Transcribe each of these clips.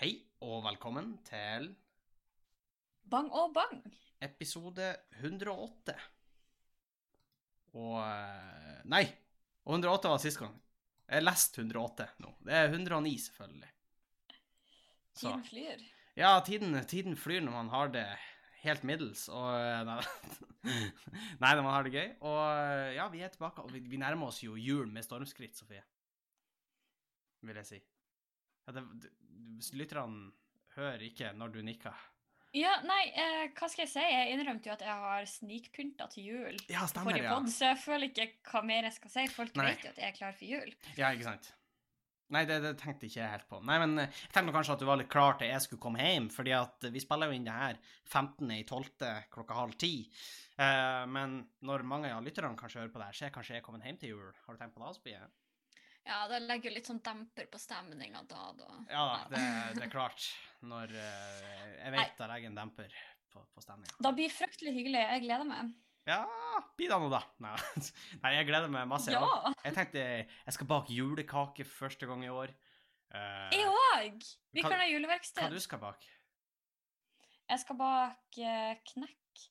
Hei og velkommen til Bang og bang. episode 108. Og eh, Nei, og 108 var sist gang. Jeg leste 108 nå. Det er 109, selvfølgelig. Så. Tiden flyr. Ja, tiden, tiden flyr når man har det helt middels, og eh, Nei, nei når man har det gøy. Og eh, ja, vi er tilbake, og vi, vi nærmer oss jo jul med stormskritt, Sofie. Vil jeg si. Ja, lytterne hører ikke når du nikker. Ja, nei, eh, hva skal jeg si? Jeg innrømte jo at jeg har snikpynta til jul. Ja, stemmer, ja. podd, så jeg føler ikke hva mer jeg skal si. Folk Nei. vet jo at jeg er klar for jul. Ja, ikke sant? Nei, det, det tenkte ikke jeg helt på. Nei, men eh, jeg tenkte kanskje at du var litt klar til jeg skulle komme hjem, fordi at vi spiller jo inn det her 15.12. klokka halv ti. Eh, men når mange av lytterne kanskje hører på det her, så er kanskje jeg kommet hjem til jul. Har du tenkt på det, Asbjørn? Ja, det legger jo litt sånn demper på stemninga da, da. Ja da, det, det er klart. Når uh, Jeg vet det legger en demper på, på stemninga. Da blir fryktelig hyggelig. Jeg gleder meg. Ja, bli da nå, da. Nei, jeg gleder meg masse. Ja! Jeg tenkte jeg skal bake julekake første gang i år. Uh, Jeg òg! Vi Hva- kan ha hva du skal bake? Jeg skal bake eh, knekk,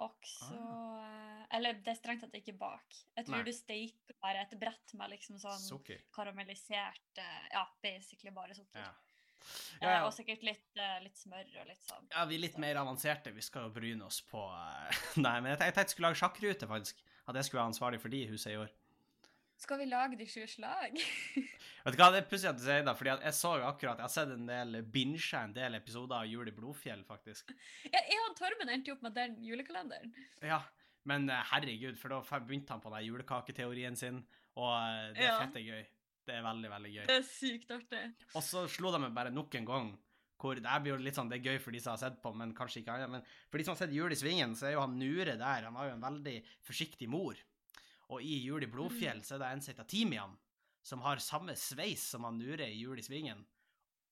og så Ah. Eller det er strengt tatt ikke bak. Jeg tror Nei. du steiker bare et brett med liksom sånn Sukker. karamellisert eh, Ja, basically bare sukker. Ja. Eh, Ja, ja. Og sikkert litt, eh, litt smør og litt sånn. Ja, vi er litt mer avanserte. Vi skal jo bryne oss på Nei, men jeg tenkte jeg skulle lage sjakkrute, faktisk. At jeg skulle være ansvarlig for de i huset i år. Skal vi lage de sju slag? Vet du hva, det er pussig at du sier det, fordi jeg så akkurat Jeg har sett en del binge en del episoder av Jul i Blodfjell, faktisk. ja, jeg og Torben endte jo opp med den julekalenderen. Ja, men eh, herregud, for da begynte han på den julekaketeorien sin, og eh, det er Ja. fette gøy. Det er veldig, veldig gøy. Det er sykt artig. Og så slo de meg bare nok en gang hvor det blir jo litt sånn, det er gøy for de som har sett på, men kanskje ikke annet. Men for de som har sett Jul i Svingen, så er jo han Nure der. Han har jo en veldig forsiktig mor. Og i Jul i Blodfjell så er det en som heter Timian, som har samme sveis som han Nure i Jul i Svingen.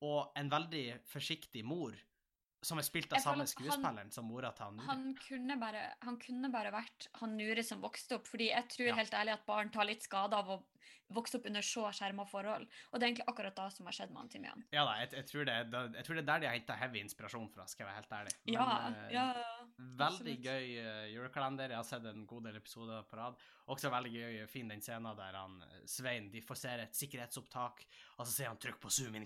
Og en veldig forsiktig mor, som er spilt av samme skuespilleren som mora til han. Han kunne, bare, han kunne bare vært han Nure som vokste opp, fordi jeg tror Ja. helt ærlig at barn tar litt skade av å vokse opp under så skjerma forhold. Og det er egentlig akkurat det som har skjedd med han Timian. Ja da, jeg, jeg, tror det, jeg tror det er der de har henta heavy inspirasjon fra, skal jeg være helt ærlig. Men, Ja, eh, ja. Veldig absolutt. gøy uh, julekalender. Jeg har sett en god del episoder på rad. Også veldig gøy fin den scenen der han eh, Svein de får se et sikkerhetsopptak, og så sier han 'trykk på zoom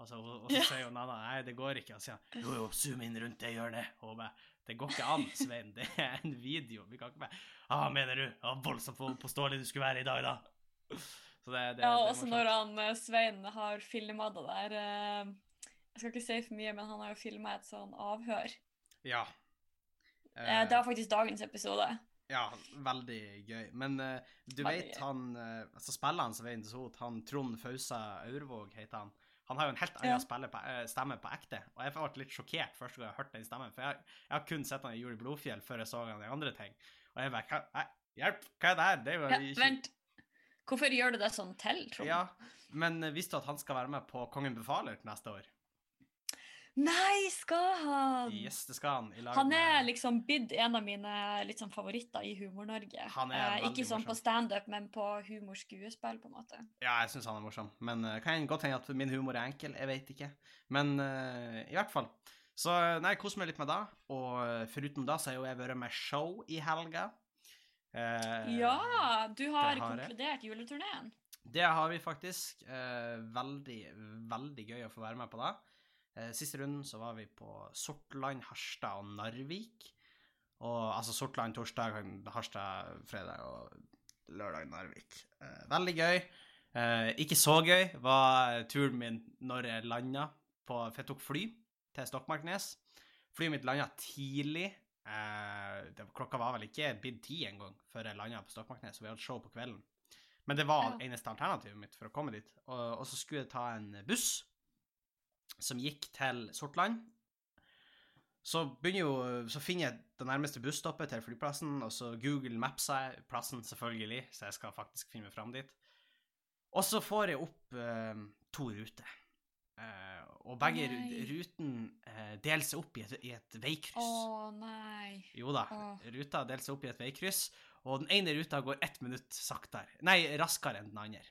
inn-knappen'. Og så, og så sier jo Nanna 'nei, det går ikke'. Og så sier han 'jo, jo, zoom inn rundt det hjørnet'. Og hun bare 'det går ikke an, Svein, det er en video'. Vi kan ikke bare 'ah, mener du? Ja, voldsomt på- påståelig du skulle være i dag, da'. Så det, det, Ja, og er også når han eh, Svein har filma det der eh, Jeg skal ikke si for mye, men han har jo filma et sånn avhør. Ja. Eh, Det var faktisk dagens episode. Ja, veldig gøy. Men uh, du Veldig vet gøy. han uh, altså Spiller han Svein Sot, han Trond Fausa Aurvåg heter han. Han har jo en helt annen Ja. på, eh, stemme på ekte. Og jeg ble litt sjokkert første gang jeg hørte den stemmen. For jeg, jeg har kun sett han i Jul Blodfjell før jeg så han i andre ting. Og jeg bare hva, Hjelp! Hva er det her? Det er jo Ja, ikke vent. Hvorfor gjør du det sånn til, Trond? Ja, men eh, visste du at han skal være med på Kongen befaler neste år? Nei, skal han? Yes, det skal han. I lag Han er liksom blitt en av mine sånn favoritter i Humor-Norge. Han er Eh, ikke sånn på standup, men på humorskuespill, på en måte. Ja, jeg syns han er morsom. Men uh, kan godt hende at min humor er enkel. Jeg vet ikke. Men uh, i hvert fall. Så nei, kos meg litt med det. Og eh, foruten det så har jo jeg vært med show i helga. Eh, ja, du har, har konkludert juleturneen. Det har vi faktisk. Eh, veldig, veldig gøy å få være med på det. Eh, siste runden så var vi på Sortland, Harstad og Narvik. Og altså Sortland torsdag, Harstad fredag og lørdag Narvik. Eh, veldig gøy. Eh, ikke så gøy var turen min når jeg landa på For jeg tok fly til Stokmarknes. Flyet mitt landa tidlig. Eh, det, klokka var vel ikke blitt ti engang før jeg landa på Stokmarknes, så vi hadde show på kvelden. Men det var eneste alternativet mitt for å komme dit. Og, og så skulle jeg ta en buss som gikk til Sortland. Så jo, så finner jeg det nærmeste busstoppet til flyplassen, og så Google Mapser jeg plassen, selvfølgelig, så jeg skal faktisk finne meg fram dit. Og så får jeg opp eh, to ruter. Eh, og begge Nei. ruten eh, deler seg opp i et, i et Å veikryss. nei. Jo da, Åh. ruta deler seg opp i et veikryss, og den ene ruta går ett minutt saktere, nei, raskere enn den andre.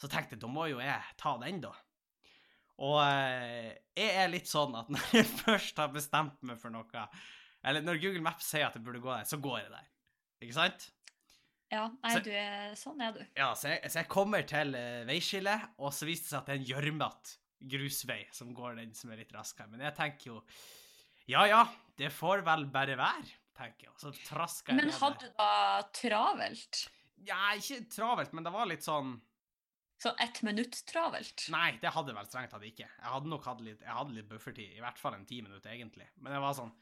Så tenkte jeg, da må jo jeg ta den, da. Og eh, jeg er litt sånn at når jeg først har bestemt meg for noe, eller når Google Maps sier at jeg burde gå der, så går jeg der. Ikke sant? Ja, nei, Så- du er, sånn er du. Ja, så jeg, så jeg kommer til uh, veiskillet, og så viste det seg at det er en gjørmete grusvei som går den som er litt raskere. Men jeg tenker jo Ja ja, det får vel bare være, tenker jeg. Og så trasker jeg Men hadde du da travelt? Ja, ikke travelt, men det var litt sånn Sånn ett minutt travelt? Nei, det hadde vel strengt tatt ikke. Jeg hadde nok hatt litt, jeg litt buffertid, i hvert fall en ti minutter, egentlig. Men det var sånn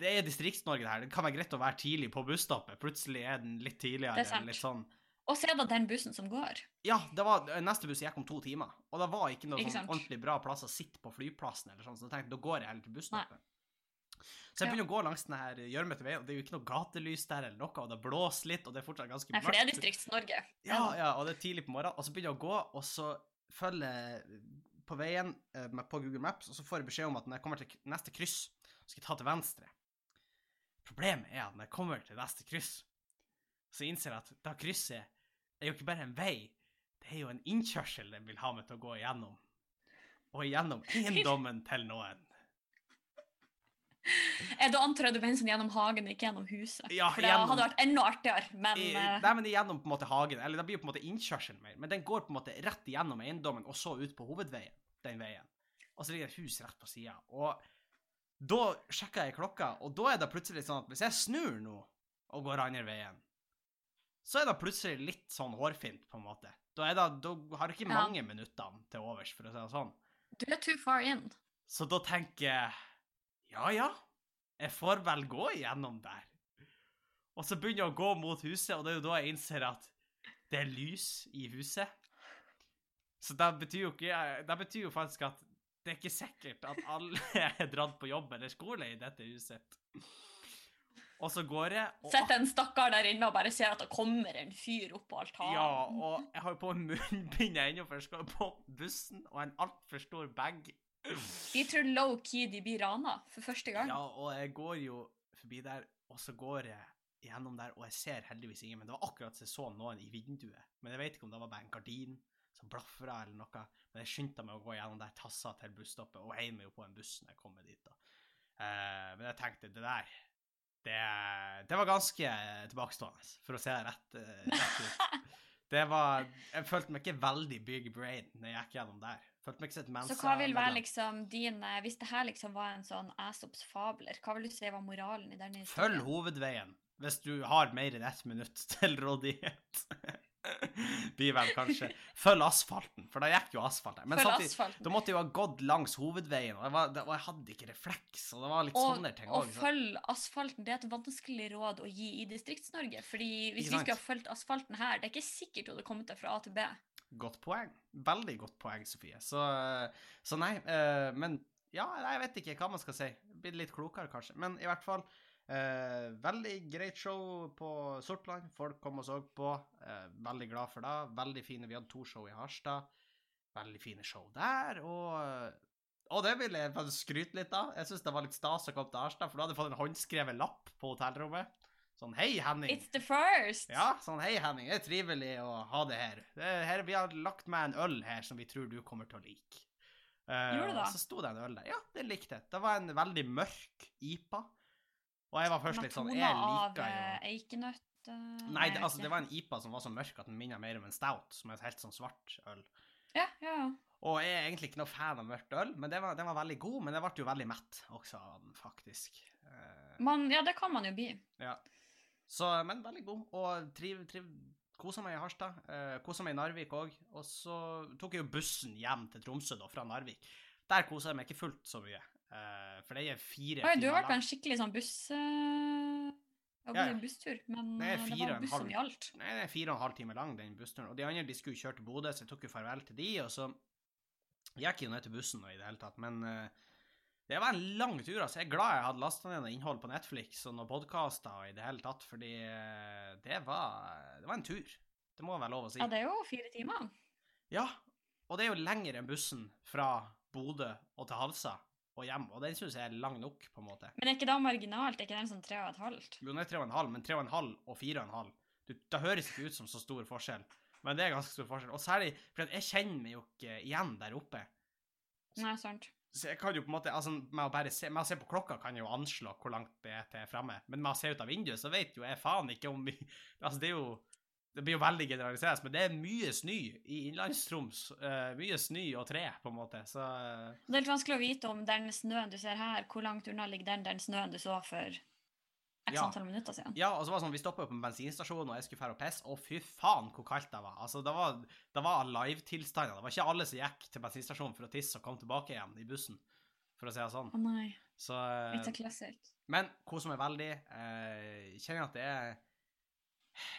Det er Distrikts-Norge, det her. Det kan være greit å være tidlig på busstoppet. Plutselig er den litt tidligere. Det er sant. Litt sånn Og så er det den bussen som går. Ja, det var, neste buss gikk om to timer, og det var ikke noe Ikke sånn ordentlig bra plass å sitte på flyplassen, eller sånn, så jeg tenkte da går jeg heller til busstoppet. Så jeg begynner å gå langs den her gjørmete veien, og det er jo ikke noe gatelys der eller noe, og det blåser litt, og det er fortsatt ganske Nei, for det er Distrikts-Norge. Ja, ja, og det er tidlig på morgenen, og så begynner jeg å gå, og så følger på veien eh, med- på Google Maps, og så får jeg beskjed om at når jeg kommer til neste kryss, så skal jeg ta til venstre. Problemet er at når jeg kommer til neste kryss, så innser jeg at da krysset er jo ikke bare en vei, det er jo en innkjørsel den vil ha meg til å gå igjennom. Og igjennom eiendommen til noen. Jeg da antar jeg du mener sånn gjennom hagen, ikke gjennom huset. Ja, For det gjennom- hadde vært enda artigere, men I, eh, nei, men gjennom på en måte hagen, eller det blir jo på en måte innkjørselen mer, men den går på en måte rett gjennom eiendommen, og så ut på hovedveien, den veien. Og så ligger det et hus rett på sida. Og da sjekker jeg klokka, og da er det plutselig sånn at hvis jeg snur nå og går andre veien, så er det plutselig litt sånn hårfint, på en måte. Da, det, da har du ikke Ja. mange minuttene til overs, for å si det sånn. du er too far in. Så da tenker jeg ja, ja, jeg får vel gå igjennom der. Og så begynner jeg å gå mot huset, og det er jo da jeg innser at det er lys i huset. Så det betyr jo ikke Det betyr jo faktisk at det er ikke sikkert at alle er dratt på jobb eller skole i dette huset. Og så går jeg og Sett en stakkar der inne og bare ser at det kommer en fyr opp på altanen. Ja, og jeg har jo på munnbind ennå, for jeg skal på bussen, og en altfor stor bag. Jeg tror low-key de blir rana for første gang. Ja, og jeg går jo forbi der, og så går jeg gjennom der, og jeg ser heldigvis ingen, men det var akkurat så jeg så noen i vinduet. Men jeg vet ikke om det var bare en gardin som blafra eller noe. Men jeg skyndte meg å gå gjennom der, tassa til busstoppet, og heiv meg jo på en buss når jeg kom dit. da. Eh, men jeg tenkte, det der, det, det var ganske tilbakestående, for å se det rett, eh, rett ut. Det var, jeg følte meg ikke veldig big brain når jeg gikk gjennom der. Følte meg ikke som et Så hva vil være liksom din eh, Hvis det her liksom var en sånn Asops fabler, hva vil du si var moralen i denne Følg hovedveien hvis du har mer enn ett minutt til rådighet. Blir vel kanskje Følg asfalten, for da gikk jo asfalt der. Men Følg samtidig, da måtte jeg jo ha gått langs hovedveien, og, det var, og jeg hadde ikke refleks, og det var litt Og, sånne ting og følg asfalten, det er et vanskelig råd å gi i Distrikts-Norge. fordi hvis vi skulle ha fulgt asfalten her, det er ikke sikkert du hadde kommet deg fra A til B. Godt poeng. Veldig godt poeng, Sofie. Så, så nei, uh, men ja, jeg vet ikke hva man skal si. Blitt litt klokere, kanskje. Men i hvert fall eh, veldig greit show på Sortland. Folk kom og så på. Eh, veldig glad for det. Veldig fine. Vi hadde to show i Harstad. Veldig fine show der. Og, og det vil jeg skryte litt av. Jeg syns det var litt stas å komme til Harstad, for du hadde fått en håndskrevet lapp på hotellrommet. Sånn Hei, Henning. It's the first! Ja, sånn hei Henning, det er trivelig å ha det her. Det er her vi har lagt med en øl her som vi tror du kommer til å like. Gjorde Gjorde du det? Så sto det en øl der. Ja, det likte jeg. Det var en veldig mørk IPA. Og jeg var først litt sånn Jeg liker jo av eikenøtt uh, Nei, det, altså, det var en IPA som var så mørk at den minner mer om en stout, som er helt sånn svart øl. Ja, ja, ja. Og jeg er egentlig ikke noe fan av mørkt øl, men det var, den var veldig god. Men jeg ble jo veldig mett også av den, faktisk. Uh, Man, ja, det kan man jo bli. Ja. Så, men veldig god. Og triv, triv, kosa meg i Harstad. Eh, kosa meg i Narvik òg. Og så tok jeg jo bussen hjem til Tromsø da, fra Narvik. Der kosa jeg meg ikke fullt så mye. Eh, for det er fire Oi, du har vært på en skikkelig sånn buss... Uh, Ja, ja, busstur, men Det er eh, det var bussen buss halv. i alt. Nei, det er fire og en halv time lang, den bussturen. Og de andre de skulle kjøre til Bodø, så jeg tok jo farvel til de, og så gikk jeg jo ned til bussen nå i det hele tatt. Men eh, det var en lang tur, altså. Jeg er glad jeg hadde lasta ned innhold på Netflix og noen podkaster i det hele tatt, fordi eh, det var, det var en tur. Det må være lov å si. Ja, det er jo fire timer. Ja, og det er jo lenger enn bussen fra Bodø og til Halsa og hjem, og den syns jeg er lang nok, på en måte. Men er ikke da marginalt? Er ikke den sånn tre og et halvt? Jo, den er tre og en halv, men tre og en halv og fire og en halv, du, det høres ikke ut som så stor forskjell, men det er ganske stor forskjell. Og særlig fordi jeg kjenner meg jo ikke igjen der oppe. Nei, sant. Så jeg kan jo på en måte, altså med å bare se, med å se på klokka kan jeg jo anslå hvor langt det er til fremme, men med å se ut av vinduet, så vet jo jeg faen ikke om vi Altså, det er jo Det blir jo veldig generaliseres, men det er mye snø i Innlands-Troms. eh, mye snø og tre, på en måte, så Det er litt vanskelig å vite om den snøen du ser her, hvor langt unna ligger den, den snøen du så for x Ja. antall minutter siden. Ja, og så var det sånn, vi stoppa på en bensinstasjon, og jeg skulle dra og pisse, og fy faen hvor kaldt det var. Altså, det var, det var live-tilstander. Det var ikke alle som gikk til bensinstasjonen for å tisse og kom tilbake igjen i bussen, for å si det sånn. Å nei. Så eh, It's a classic. Men koser meg veldig. Eh, kjenner at det er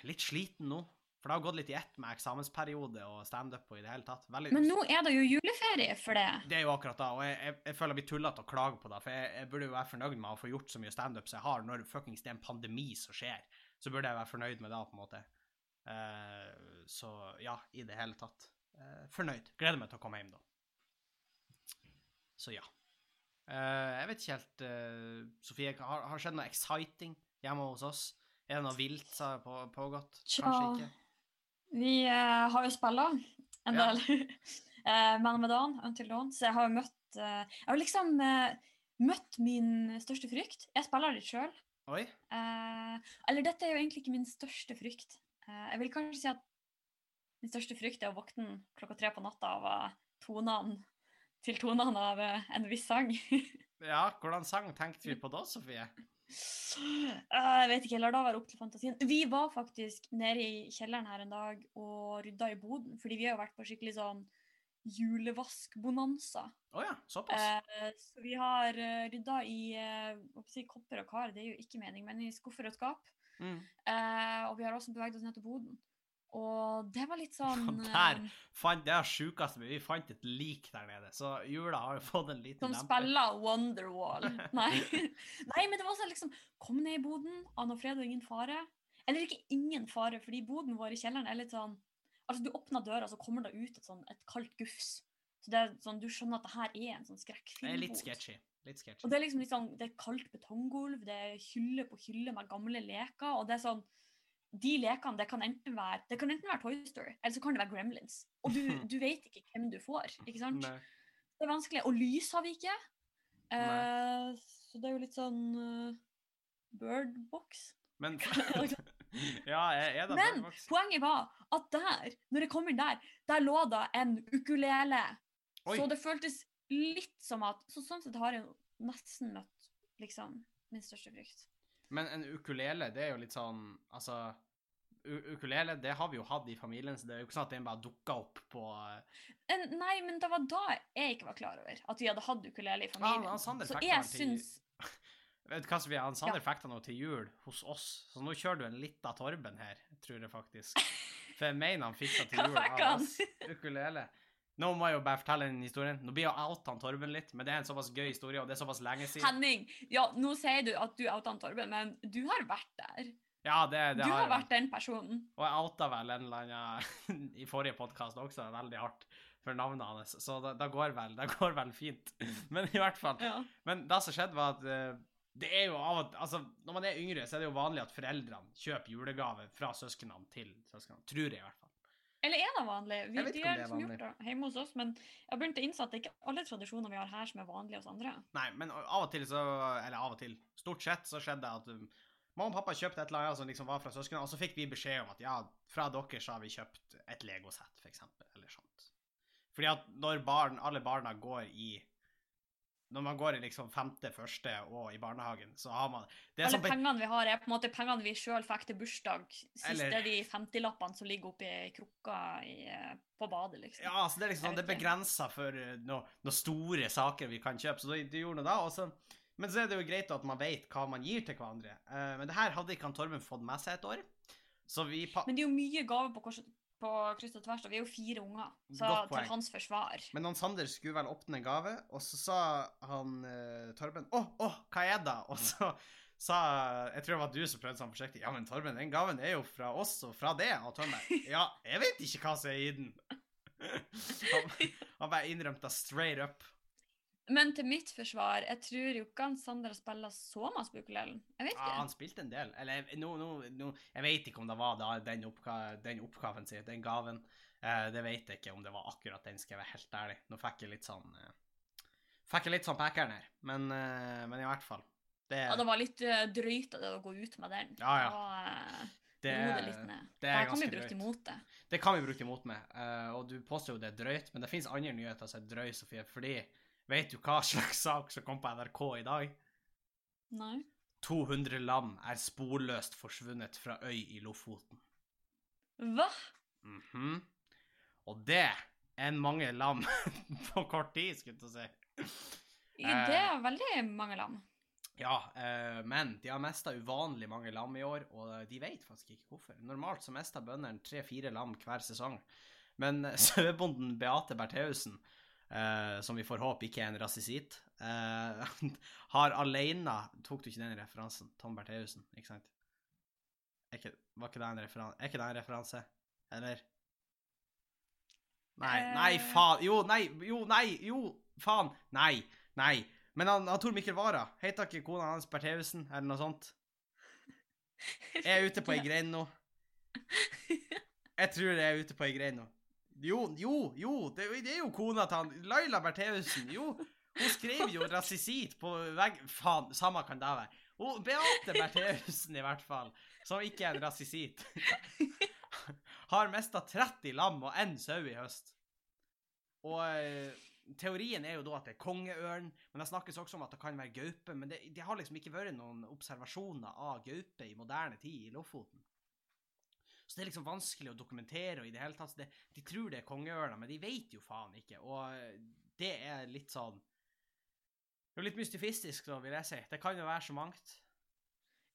litt sliten nå. For det har gått litt i ett med eksamensperiode og standup og i det hele tatt. Veldig, Men nå er det jo juleferie for det. Det er jo akkurat da, og jeg, jeg, jeg føler jeg blir tullete å klage på det. For jeg, jeg burde jo være fornøyd med å få gjort så mye standup som jeg har, når fuckings det er en pandemi som skjer. Så burde jeg være fornøyd med det, på en måte. Uh, så ja, i det hele tatt. Uh, fornøyd. Gleder meg til å komme hjem, da. Så ja. Uh, jeg vet ikke helt Sofie, har, har det skjedd noe exciting hjemme hos oss? Er det noe vilt som har pågått? Kanskje ikke? Vi eh, har jo spilla en Ja. del Man med dagen, Until Dawn, så jeg har jo møtt eh, Jeg har liksom eh, møtt min største frykt. Jeg spiller litt sjøl. Oi? eller dette er jo egentlig ikke min største frykt. Eh, jeg vil kanskje si at min største frykt er å våkne klokka tre på natta av eh, tonene til tonene av eh, en viss sang. Ja, hvordan sang tenkte vi på da, Sofie? Eh, jeg vet ikke, la det være opp til fantasien. Vi var faktisk nede i kjelleren her en dag og rydda i boden, fordi vi har jo vært på skikkelig sånn julevaskbonanza. Oh ja, såpass? Eh, så vi har uh, rydda i eh, si, kopper og kar, det er jo ikke mening, men i skuffer og skap. Mm. Eh, og vi har også beveget oss ned til boden. Og det var litt sånn Der eh, fant, det er sjukeste, men vi fant et lik der nede, så jula har jo fått en liten Som demper. spiller Wonderwall. Nei. Nei, men det var sånn liksom Kom ned i boden, Anna fred og ingen fare. Eller ikke ingen fare, fordi boden vår i kjelleren er litt sånn Altså, du åpner døra, så kommer det ut et, sånn, et kaldt gufs. Så det er sånn, Du skjønner at det her er en sånn Det er litt sketchy. Litt sketchy. Og det er liksom litt sånn, det er kaldt betonggulv, det er hylle på hylle med gamle leker, og det er sånn De lekene, det kan enten være det kan enten være Toy Story, eller så kan det være Gremlins. Og du, du vet ikke hvem du får, ikke sant? Nei. Det er vanskelig. Og lys har vi ikke. Uh, så det er jo litt sånn uh, Birdbox. Men Ja, det Men Birdbox? poenget var at der, når jeg kom inn der, der lå det en ukulele. Oi. Så det føltes litt som at så Sånn sett har jeg nesten møtt liksom min største frykt. Men en ukulele, det er jo litt sånn Altså, ukulele, det har vi jo hatt i familien, så det er jo ikke sånn at den bare dukka opp på eh, En, nei, men det var da jeg ikke var klar over at vi hadde hatt ukulele i familien. Ja, Sander så jeg syns Vet du hva, Sofie? Han Sander Ja. fikk den til jul hos oss, så nå kjører du en lita Torben her, tror jeg faktisk. For jeg mener han fikk det til jul av oss. Ukulele. Nå må jeg jo bare fortelle den historien. Nå blir jeg outa Torben litt, men det er en såpass gøy historie, og det er såpass lenge siden. Henning, ja, nå sier du at du outa Torben, men du har vært der. Ja, det, det Du har jeg. vært den personen. Og jeg outa vel en eller annen i forrige podkast også veldig hardt for navnet hans, så det, det, går vel, det går vel fint. Men i hvert fall. Ja. Men det som skjedde, var at eh, det er jo av og Altså, når man er yngre, så er det jo vanlig at foreldrene kjøper julegave fra søsknene til søsknene. Tror jeg, i hvert fall. Eller er det vanlig? Vi, de ikke har liksom gjort det hjemme hos oss, men jeg har begynt å innse at det ikke er alle tradisjoner vi har her som er vanlige hos andre. Nei, men av og til så Eller av og til. Stort sett så skjedde det at um, mamma og pappa kjøpte et eller annet som liksom var fra søsknene, og så fikk vi beskjed om at ja, fra dere så har vi kjøpt et legosett, eksempel, eller sånt. Fordi at når barn, alle barna går i Når man går i liksom femte, første og i barnehagen, så har man det Alle som... pengene vi har, er på en måte pengene vi sjøl fikk til bursdag. Siste Eller- er de 50-lappene som ligger oppi krukka i, eh, på badet, liksom. Ja, så det er liksom sånn, det er begrensa for uh, noen noe store saker vi kan kjøpe, så det, det gjorde noe da. Og så, men så er det jo greit at man vet hva man gir til hverandre. Eh, men det her hadde ikke han Torben fått med seg et år. Så vi Men det er jo mye gaver på, på kryss og tvers, og vi er jo fire unger. Så Godt til hans forsvar Men han Sander skulle vel åpne en gave, og så sa han uh, Torben 'Å, å, hva er det?' Og så sa Jeg tror det var du som prøvde sånn forsiktig. 'Ja, men Torben, den gaven er jo fra oss og fra det.' Og Torben 'Ja, jeg vet ikke hva som er i den'. han, han bare innrømte straight up. Men til mitt forsvar, jeg tror jo ikke han Sander spilt så mye på ukulelen. Jeg vet ikke. Ja, han spilte en del. Eller nå, nå, nå, jeg vet ikke om det var da, den, oppga den oppgaven sin, den gaven. Eh, det vet jeg ikke om det var akkurat den, skal jeg være helt ærlig. Nå fikk jeg litt sånn eh, Fikk jeg litt sånn pekeren her, men, eh, men i hvert fall. Det, Ja, det var litt uh, drøyt av det å gå ut med den. Ja, ja. Det var, eh, det, det det kan bli drøyt. imot det. Det kan vi bruke imot med. Uh, og du påstår jo det er drøyt, men det finnes andre nyheter som er drøy, Sofie. Fordi vet du hva slags sak som kom på NRK i dag? Nei. 200 lam er sporløst forsvunnet fra øy i Lofoten. Hva? Mhm. Og det er mange lam på kort tid, skulle jeg til å si. Ja, Det er veldig mange lam. Ja, eh, men de har mista uvanlig mange lam i år, og de vet faktisk ikke hvorfor. Normalt så mister bøndene tre-fire lam hver sesong. Men eh, sauebonden Beate Bertheussen, eh, som vi får håpe ikke er en rasisitt, eh, har alene Tok du ikke den referansen? Tom Bertheussen, ikke sant? Er ikke, var ikke det en referanse? Er ikke det en referanse? Eller? Nei, nei, Eh. faen. Jo, nei, jo, nei, jo, faen. Nei, nei. Men han, han Tor Mikkel Wara, heter ikke kona hans Bertheussen, eller noe sånt? Jeg er ute på ei grein nå. Jeg tror jeg er ute på ei grein nå. Jo, jo, jo, det, det er jo kona til han Laila Bertheussen. Jo, hun skrev jo rasisitt på veggen Faen, samme kan det være. Hun, Beate Bertheussen, i hvert fall, som ikke er en rasisitt, har mista 30 lam og én sau i høst. Og eh, teorien er jo da at det er kongeørn, men det snakkes også om at det kan være gaupe. Men det, det har liksom ikke vært noen observasjoner av gaupe i moderne tid i Lofoten. Så det er liksom vanskelig å dokumentere, og i det hele tatt, det, de tror det er kongeørna, men de vet jo faen ikke, og det er litt sånn Det er jo litt mystifistisk, da, vil jeg si. Det kan jo være så mangt.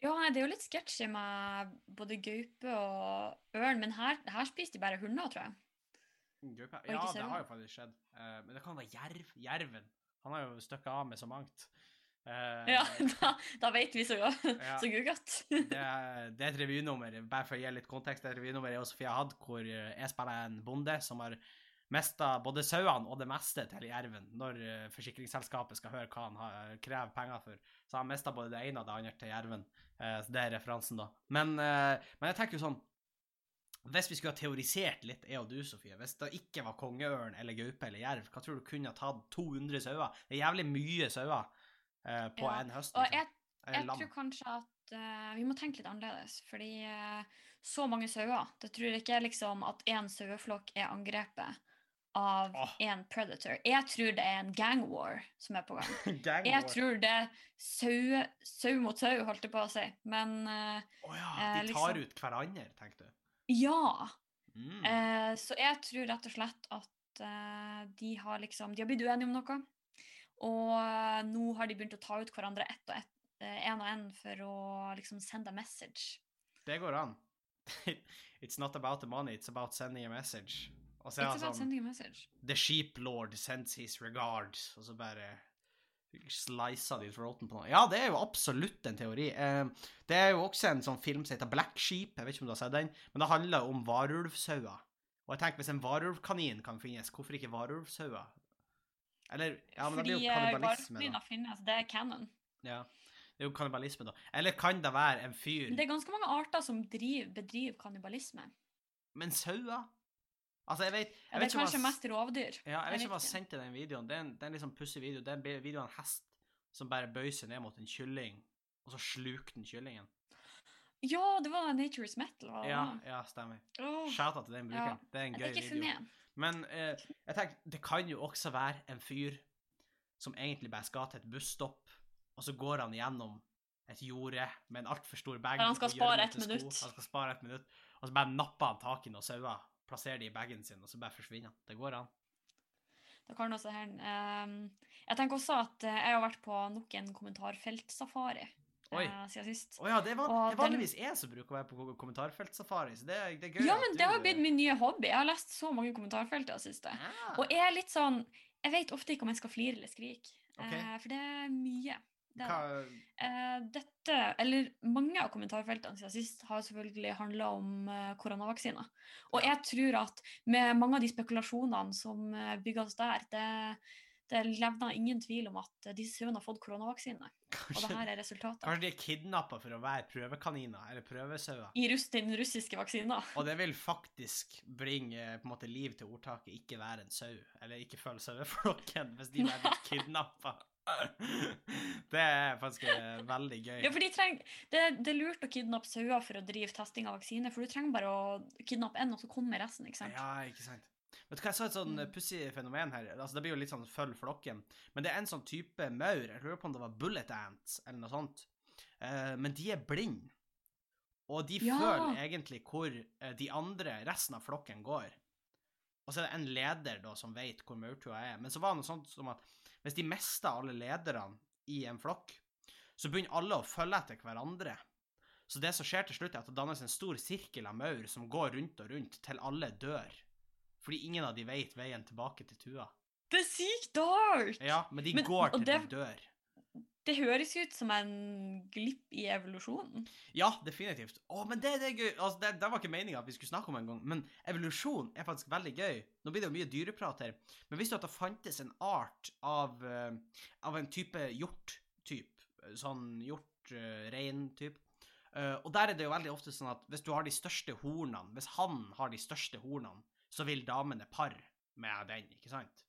Ja, det er jo litt sketsjy med både gaupe og ørn, men her, her spiser de bare hunder, tror jeg. Gaupe? Ja, det har jo faktisk skjedd. Eh, men det kan være jerv. Jerven. Han har jo stukket av med så mangt. Eh, Ja, da, da vet vi så, Ja. så godt. det, er, det er et revynummer, bare for å gi litt kontekst, det er et revynummer jeg og Sofia hadde, hvor eh, jeg spiller en bonde som har mista både sauene og det meste til jerven når eh, forsikringsselskapet skal høre hva han har, krever penger for. Så han mista både det ene og det andre til jerven. Uh, så det er referansen, da. Men, uh, men jeg tenker jo sånn Hvis vi skulle ha teorisert litt, jeg og du, Sofie, hvis det ikke var kongeørn eller gaupe eller jerv, hva tror du kunne ha tatt 200 sauer? Det er jævlig mye sauer eh, på Ja, en høst. Og liksom. jeg, Eh, jeg tror kanskje at uh, vi må tenke litt annerledes, fordi uh, så mange sauer, det tror jeg ikke liksom at én saueflokk er angrepet av én oh. predator. Jeg tror det er en gang war som er på gang. Gang Jeg tror det er sau, sau mot sau, holdt jeg på å si. Men uh, oh ja, de tar liksom- ut hverandre, tenkte du. ja. Mm. Så jeg tror rett og slett at de har liksom De har blitt uenige om noe. Og eh, nå har de begynt å ta ut hverandre ett og ett, eh, en og en for å liksom sende a message. Det går an. It's not about the money, it's about sending a message. Og så er It's han about sånn sending a message. The sheep lord sends his regards, og så bare slicer de throaten på noe. Ja, det er jo absolutt en teori. Det er jo også en sånn film som heter Black Sheep, jeg vet ikke om du har sett den, men det handler om varulvsauer. Og jeg tenker, hvis en varulvkanin kan finnes, hvorfor ikke varulvsauer? Eller, ja, men det blir Fordi jo eh, kannibalisme, varulvkaniner finnes, det er canon. Ja, det er jo kannibalisme, da. Eller kan det være en fyr det er ganske mange arter som driver, bedriver kannibalisme. Men sauer? Altså, jeg vet, Ja, jeg det vet er om kanskje jeg, mest rovdyr. ja, jeg vet ikke om jeg sendte den videoen. Det er en, det er en sånn pussig video. Det er en video av en hest som bare bøyer seg ned mot en kylling, og så sluker den kyllingen. Ja, det var Nature's Metal. Var det Ja, ja, stemmer. Oh. Shout out til den brukeren. Det er en det gøy video. meg. Men eh, jeg tenker, det kan jo også være en fyr som egentlig bare skal til et busstopp, og så går han gjennom et jorde med en altfor stor bag. Han skal spare et ett minutt. Han skal spare ett minutt, og så bare napper han tak i noen sauer, plasserer de i bagen sin, og så bare forsvinner han. Det går an. Det kan også hende. ehm, jeg tenker også at eh, jeg har vært på nok en kommentarfeltsafari Eh, siden sist. Oh, ja, det er, van Og det er den- vanligvis jeg som bruker å være på kommentarfeltsafari, så det, er- det er gøy. Ja, men du- det har blitt min nye hobby. Jeg har lest så mange kommentarfelt siste. Ah, Og jeg er litt sånn Jeg vet ofte ikke om jeg skal flire eller skrike, okay. eh, for det er mye. Det er hva, Eh, dette, eller mange av kommentarfeltene siden sist har selvfølgelig handla om koronavaksiner. Og Ja. jeg tror at med mange av de spekulasjonene som bygges der, det, det levner ingen tvil om at eh, disse sauene har fått koronavaksine. Og det her er resultatet. kanskje de er kidnappa for å være prøvekaniner eller prøvesauer. I russ, den russiske vaksina. Og det vil faktisk bringe eh, på en måte liv til ordtaket 'ikke være en sau', eller 'ikke følg saueflokken', hvis de blir kidnappa. Det er faktisk eh, veldig gøy. Ja, for de treng, det, det er lurt å kidnappe sauer for å drive testing av vaksine, for du trenger bare å kidnappe én, og så kommer resten, ikke sant? Ja, ikke sant. Vet du hva, jeg så et sånn Mm. pussig fenomen her. Altså, Det blir jo litt sånn følg flokken. Men det er en sånn type maur, jeg lurer på om det var bullet ants eller noe sånt, uh, men de er blinde. Og de Ja. føler egentlig hvor eh, de andre, resten av flokken, går. Og så er det en leder da som vet hvor maurtua er. Men så var det noe sånt som at hvis de mister alle lederne i en flokk, så begynner alle å følge etter hverandre. Så det som skjer til slutt, er at det dannes en stor sirkel av maur som går rundt og rundt til alle dør. Fordi ingen av de vet veien tilbake til tua. Det er sykt dark! Ja, men de Men- går til det- de dør. Det høres ut som en glipp i evolusjonen. Ja, definitivt. Å, men det, det er gøy. Altså, det, det var ikke meninga at vi skulle snakke om en gang, men evolusjon er faktisk veldig gøy. Nå blir det jo mye dyreprat her, men visste du at det fantes en art av, eh, av en type hjort-typ? Sånn hjort-rein-typ. og der er det jo veldig ofte sånn at hvis du har de største hornene, hvis han har de største hornene, så vil damene pare med den, ikke sant?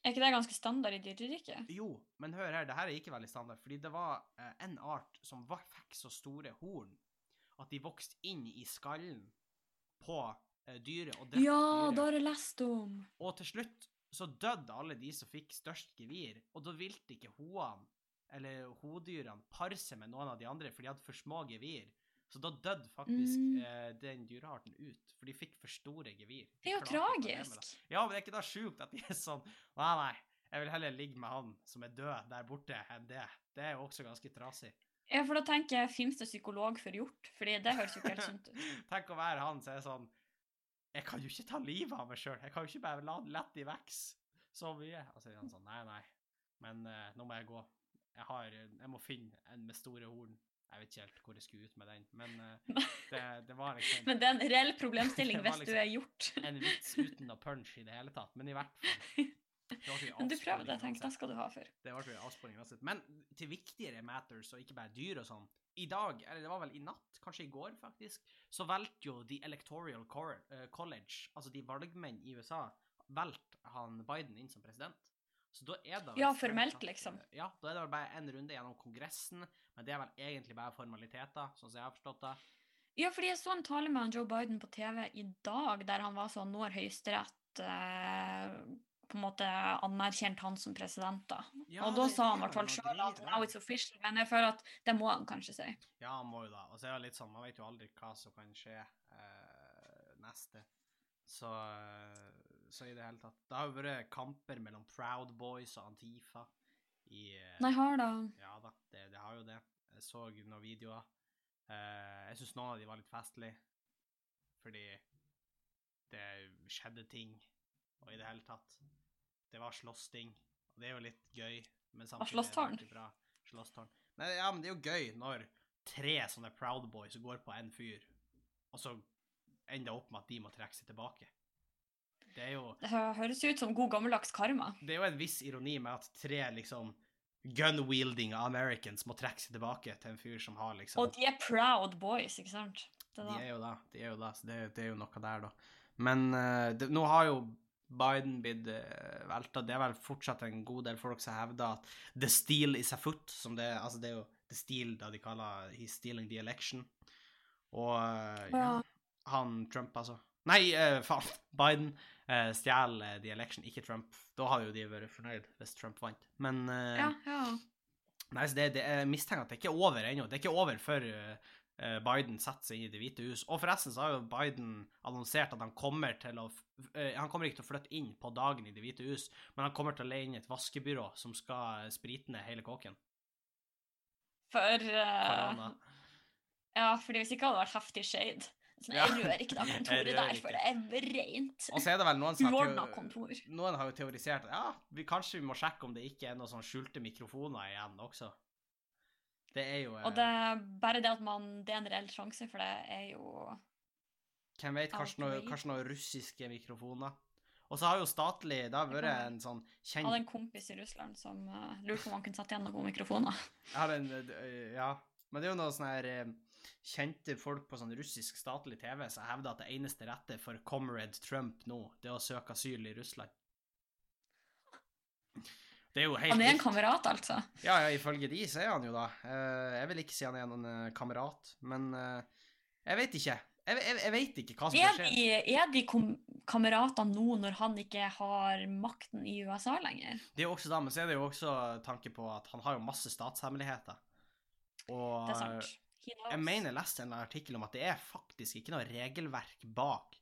Er ikke det ganske standard i dyreriket? Jo, men hør her, det her er ikke veldig standard, fordi det var eh, en art som var, fikk så store horn at de vokste inn i skallen på eh, dyret og drepte Ja, det har jeg lest om. Og til slutt så døde alle de som fikk størst gevir, og da ville ikke hoene, eller hodyrene, pare seg med noen av de andre, for de hadde for små gevir. Så da døde faktisk Mm. eh, den dyrearten ut, for de fikk for store gevir. De Det er jo tragisk. Ja, men det er ikke da sjukt at de er sånn Nei, nei, jeg vil heller ligge med han som er død der borte, enn det. Det er jo også ganske trasig. Ja, for da tenker jeg, Fins det psykolog for hjort? Fordi det høres jo ikke helt sunt ut. Tenk å være han som er sånn Jeg kan jo ikke ta livet av meg sjøl. Jeg kan jo ikke bare la den lette i vekst så mye. Og så er han sånn Nei, nei, men eh, nå må jeg gå. Jeg har Jeg må finne en med store horn. Jeg vet ikke helt hvor jeg skulle ut med den, men uh, det, det var liksom Men det er en reell problemstilling hvis var du liksom- er gjort. en vits uten noe punch i det hele tatt. Men i hvert fall. Men du prøvde, avsporing tenk, da skal du ha for. Det ble jo avsporing uansett. Men til viktigere matters, og ikke bare dyr og sånn. I dag, eller det var vel i natt, kanskje i går faktisk, så valgte jo The Electoral eh, College, altså de valgmenn i USA, valgte han Biden inn som president. Så da er det vel Ja, formelt, liksom. Ja, da er det vel bare en runde gjennom Kongressen, men det er vel egentlig bare formaliteter, sånn som jeg har forstått det. Ja, fordi jeg så en tale med Joe Biden på TV i dag, der han var sånn Nå har Høyesterett eh, på en måte anerkjent han som president, da. Ja, og da sa han i hvert fall sjøl at now it's official, men jeg føler at det må han kanskje si. Ja, han må jo da. Og så er det litt sånn, man vet jo aldri hva som kan skje eh, neste. Så, eh, så i det hele tatt. Det har jo vært kamper mellom Proud Boys og Antifa i eh, Nei, har da. Ja da, det, det har jo det. Jeg så noen videoer. Eh, jeg syns noen av de var litt festlige, fordi det skjedde ting, og i det hele tatt. Det var slåssting, og det er jo litt gøy, men samtidig slåsstårn. bra. Slåsstårn. Men, ja, men det er jo gøy når tre sånne Proud Boys går på en fyr, og så ender det opp med at de må trekke seg tilbake. Det jo Det høres ut som god gammeldags karma. det er jo en viss ironi med at tre liksom gun-wielding Americans må trekke seg tilbake til en fyr som har liksom Og de er proud boys, ikke sant? Det De er jo da, de er jo da, så det, det er jo noe der, da. Men eh, det, nå har jo Biden blitt uh, velta. Det er vel fortsatt en god del folk som hevder at the steal is a foot, som det. Altså, det er jo the steal da de kaller he's stealing the election. Og eh, ja, han Trump, altså. Nei, eh, faen. Biden uh, stjeler the election, ikke Trump. Da hadde jo de vært fornøyd hvis Trump vant. Men eh, Ja, ja. Nei, så det, det er mistenkt at det ikke er over ennå. Det er ikke over før eh, eh, Biden setter seg inn i Det hvite hus. Og forresten så har jo Biden annonsert at han kommer til å eh, Han kommer ikke til å flytte inn på dagen i Det hvite hus, men han kommer til å leie inn et vaskebyrå som skal eh, sprite ned hele kåken. For uh, Ja, fordi hvis ikke hadde det vært heftig shade. Så jeg rører ikke det kontoret der, for det er rent. Og så er det vel noen som har Uordna kontor. Noen har jo teorisert at ja, vi, kanskje vi må sjekke om det ikke er noen sånn skjulte mikrofoner igjen også. Det er jo eh, Og det er bare det at man Det er en reell sjanse, for det er jo Hvem vet, kanskje noen, kanskje noen russiske mikrofoner. Og så har jo statlig Det har vært en sånn Jeg hadde kjent en kompis i Russland som uh, lurte på om han kunne sette igjen noen mikrofoner. Jeg har en øh, Ja. Men det er jo noen sånne her eh, kjente folk på sånn russisk statlig TV som hevder at det eneste rette for comrade Trump nå, det er å søke asyl i Russland. Det er jo helt Han er en kamerat, altså. Ja, ja, ifølge de så er han jo da. Eh, jeg vil ikke si han er en eh, kamerat, men eh, jeg vet ikke. Jeg, jeg, jeg vet ikke hva som Er skal de, er de kameratene nå når han ikke har makten i USA lenger? Det er jo også da, men så er det jo også tanke på at han har jo masse statshemmeligheter. Og Det er sant. Jeg mener jeg leste en artikkel om at det er faktisk ikke noe regelverk bak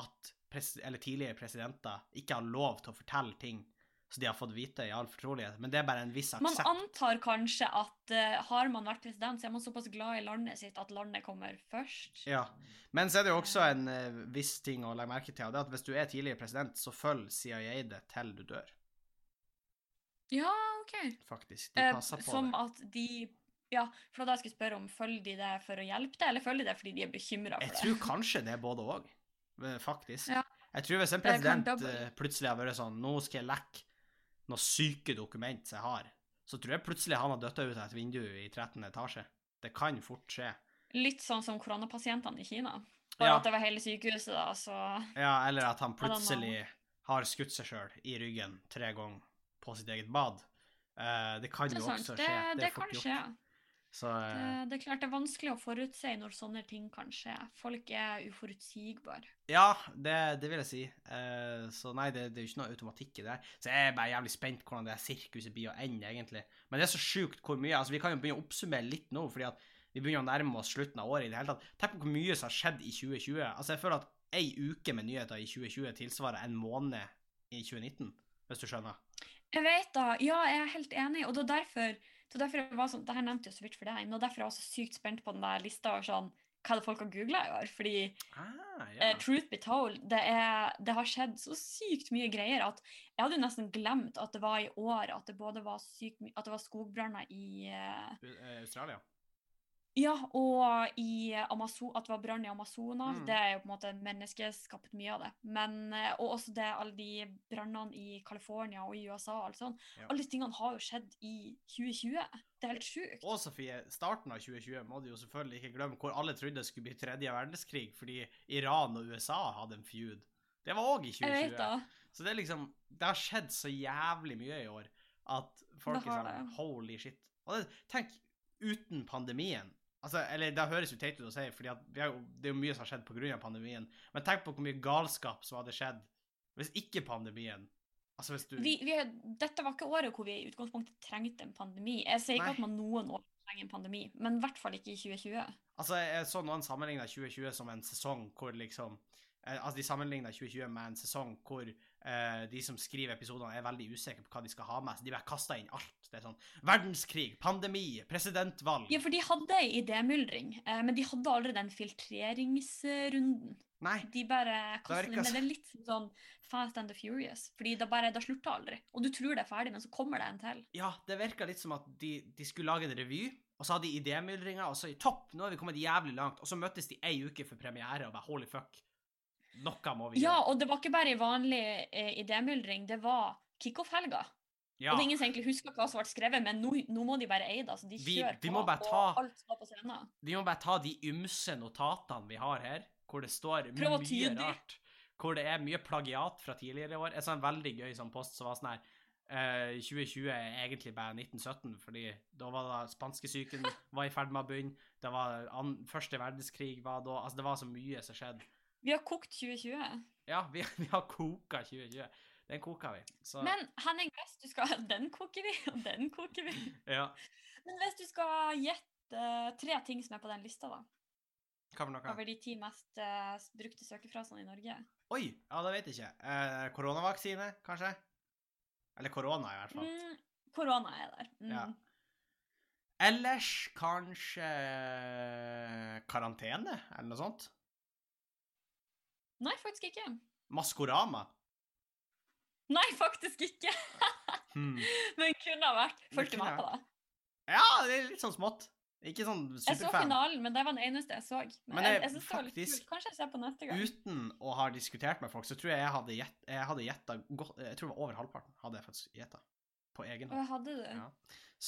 at pres eller tidligere presidenter ikke har lov til å fortelle ting så de har fått vite i all fortrolighet, men det er bare en viss aksept. Man antar kanskje at uh, har man vært president, så er man såpass glad i landet sitt at landet kommer først. Ja. Men så er det jo også en uh, viss ting å legge merke til, og det er at hvis du er tidligere president, så følg CIA det til du dør, Ja, OK. faktisk. De passer passer på som det. at de Ja, for da jeg spørre om følger de det for å hjelpe deg, eller følger de det fordi de er bekymra for det? Jeg det? tror kanskje det er både òg, faktisk. Ja. Jeg tror hvis en president eh, plutselig har vært sånn Nå skal jeg lekke noen syke dokument jeg har, så tror jeg plutselig han har døtta ut av et vindu i 13. etasje. Det kan fort skje. Litt sånn som koronapasientene i Kina. Bare Ja. at det var hele sykehuset, da, så Ja, eller at han plutselig har skutt seg sjøl i ryggen tre ganger på sitt eget bad. Uh, det kan Det jo sant. også Det, skje. det, er kan fort gjort. skje. Så eh, Det, det er klart det er vanskelig å forutse når sånne ting kan skje. Folk er uforutsigbare. ja, det, det vil jeg si. Uh, så nei, det, det er jo ikke noe automatikk i det her. Så jeg er bare jævlig spent hvordan det sirkuset blir å ende, egentlig. Men det er så sjukt hvor mye Altså, vi kan jo begynne å oppsummere litt nå, fordi at vi begynner å nærme oss slutten av året i det hele tatt. Tenk på hvor mye som har skjedd i 2020. Altså, jeg føler at ei uke med nyheter i 2020 tilsvarer en måned i 2019, hvis du skjønner. Jeg vet da, ja, jeg er helt enig, og det er derfor, er derfor var sånn, det her nevnte jeg så vidt for deg, men derfor er jeg var så sykt spent på den der lista og sånn, hva det folk har googlet i år, fordi Ah, ja. uh, truth be told, det, er, det har skjedd så sykt mye greier at jeg hadde jo nesten glemt at det var i år, at det både var sykt at det var skogbranner i, uh, Australia. Ja, og i Amazon, at det var brann i Amazonas, Mm. det er jo på en måte menneskeskapt mye av det, men, eh, og også det, alle de brannene i California og i USA og alt sånt, Ja. alle disse tingene har jo skjedd i 2020, det er helt sjukt. Og Sofie, starten av 2020 må du jo selvfølgelig ikke glemme, hvor alle trodde det skulle bli tredje verdenskrig fordi Iran og USA hadde en feud. Det var òg i Jeg vet 2020. da. Så det er liksom Det har skjedd så jævlig mye i år at folk er sånn. Holy shit. Og det, tenk, uten pandemien Altså, eller det høres jo teit ut å si, jo, det er jo mye som har skjedd pga. pandemien, men tenk på hvor mye galskap som hadde skjedd hvis ikke pandemien Altså hvis du Vi, vi, dette var ikke året hvor vi i utgangspunktet trengte en pandemi. Jeg sier ikke Nei. at man noen år trenger en pandemi, men i hvert fall ikke i 2020. Altså, jeg så noen sammenligna 2020 som en sesong hvor liksom eh, Altså, de sammenligna 2020 med en sesong hvor eh, de som skriver episodene, er veldig usikre på hva de skal ha med. Så de bare kaster inn alt. Det er sånn verdenskrig, pandemi, presidentvalg Ja, for de hadde ei idémyldring, eh, men de hadde aldri den filtreringsrunden. Nei. De bare kastet inn. Det er litt sånn Fast and the Furious, fordi det bare, da slutter aldri. Og du tror det er ferdig, men så kommer det en til. Ja, det virka litt som at de, de skulle lage en revy, og så hadde de idémyldringer, og så i topp, nå er vi kommet jævlig langt, og så møttes de ei uke for premiere og bare holy fuck. Noe må vi gjøre. Ja, og det var ikke bare ei vanlig eh, idémyldring, det var kickoff-helga. Ja. Og det er ingen som egentlig husker hva som ble skrevet, men nå, nå må de bare eie det. Altså, de Vi- kjører de på, bare og ta- alt står på scenen. Vi må bare ta de ymse notatene vi har her, hvor det står Prøv mye rart. Hvor det er mye plagiat fra tidligere år. En sånn veldig gøy sånn post som var sånn her Uh, 2020 er egentlig bare 1917, fordi da var da spanskesyken var i ferd med å begynne. Det var an, første verdenskrig var da Altså, det var så mye som skjedde. Vi har kokt 2020. Ja, vi, vi har koka 2020. Den koka vi. Så Men Henning, hvis du skal Den koker vi, og den koker vi. ja. Men hvis du skal gjette tre ting som er på den lista, da, Hva for noe? over de ti mest uh, brukte søkefrasene i Norge Oi! Ja, det vet jeg ikke. Uh, koronavaksine, kanskje? Eller korona, i hvert fall. mm, Korona er der. Mm. Ja. Ellers kanskje karantene, eller noe sånt? Nei, faktisk ikke. Maskorama? Nei, faktisk ikke. Hmm. Men kunne ha vært. Fulgte med på det. Ja, det er litt sånn smått. Ikke sånn Jeg så finalen, men det var den eneste jeg så. Men, Men jeg, jeg litt faktisk-. Kanskje jeg ser på neste gang. Uten å ha diskutert med folk, så tror jeg jeg hadde gjett- jeg hadde gjetta Jeg tror det var over halvparten hadde jeg faktisk gjetta. På egen hånd. jeg hadde det. Ja.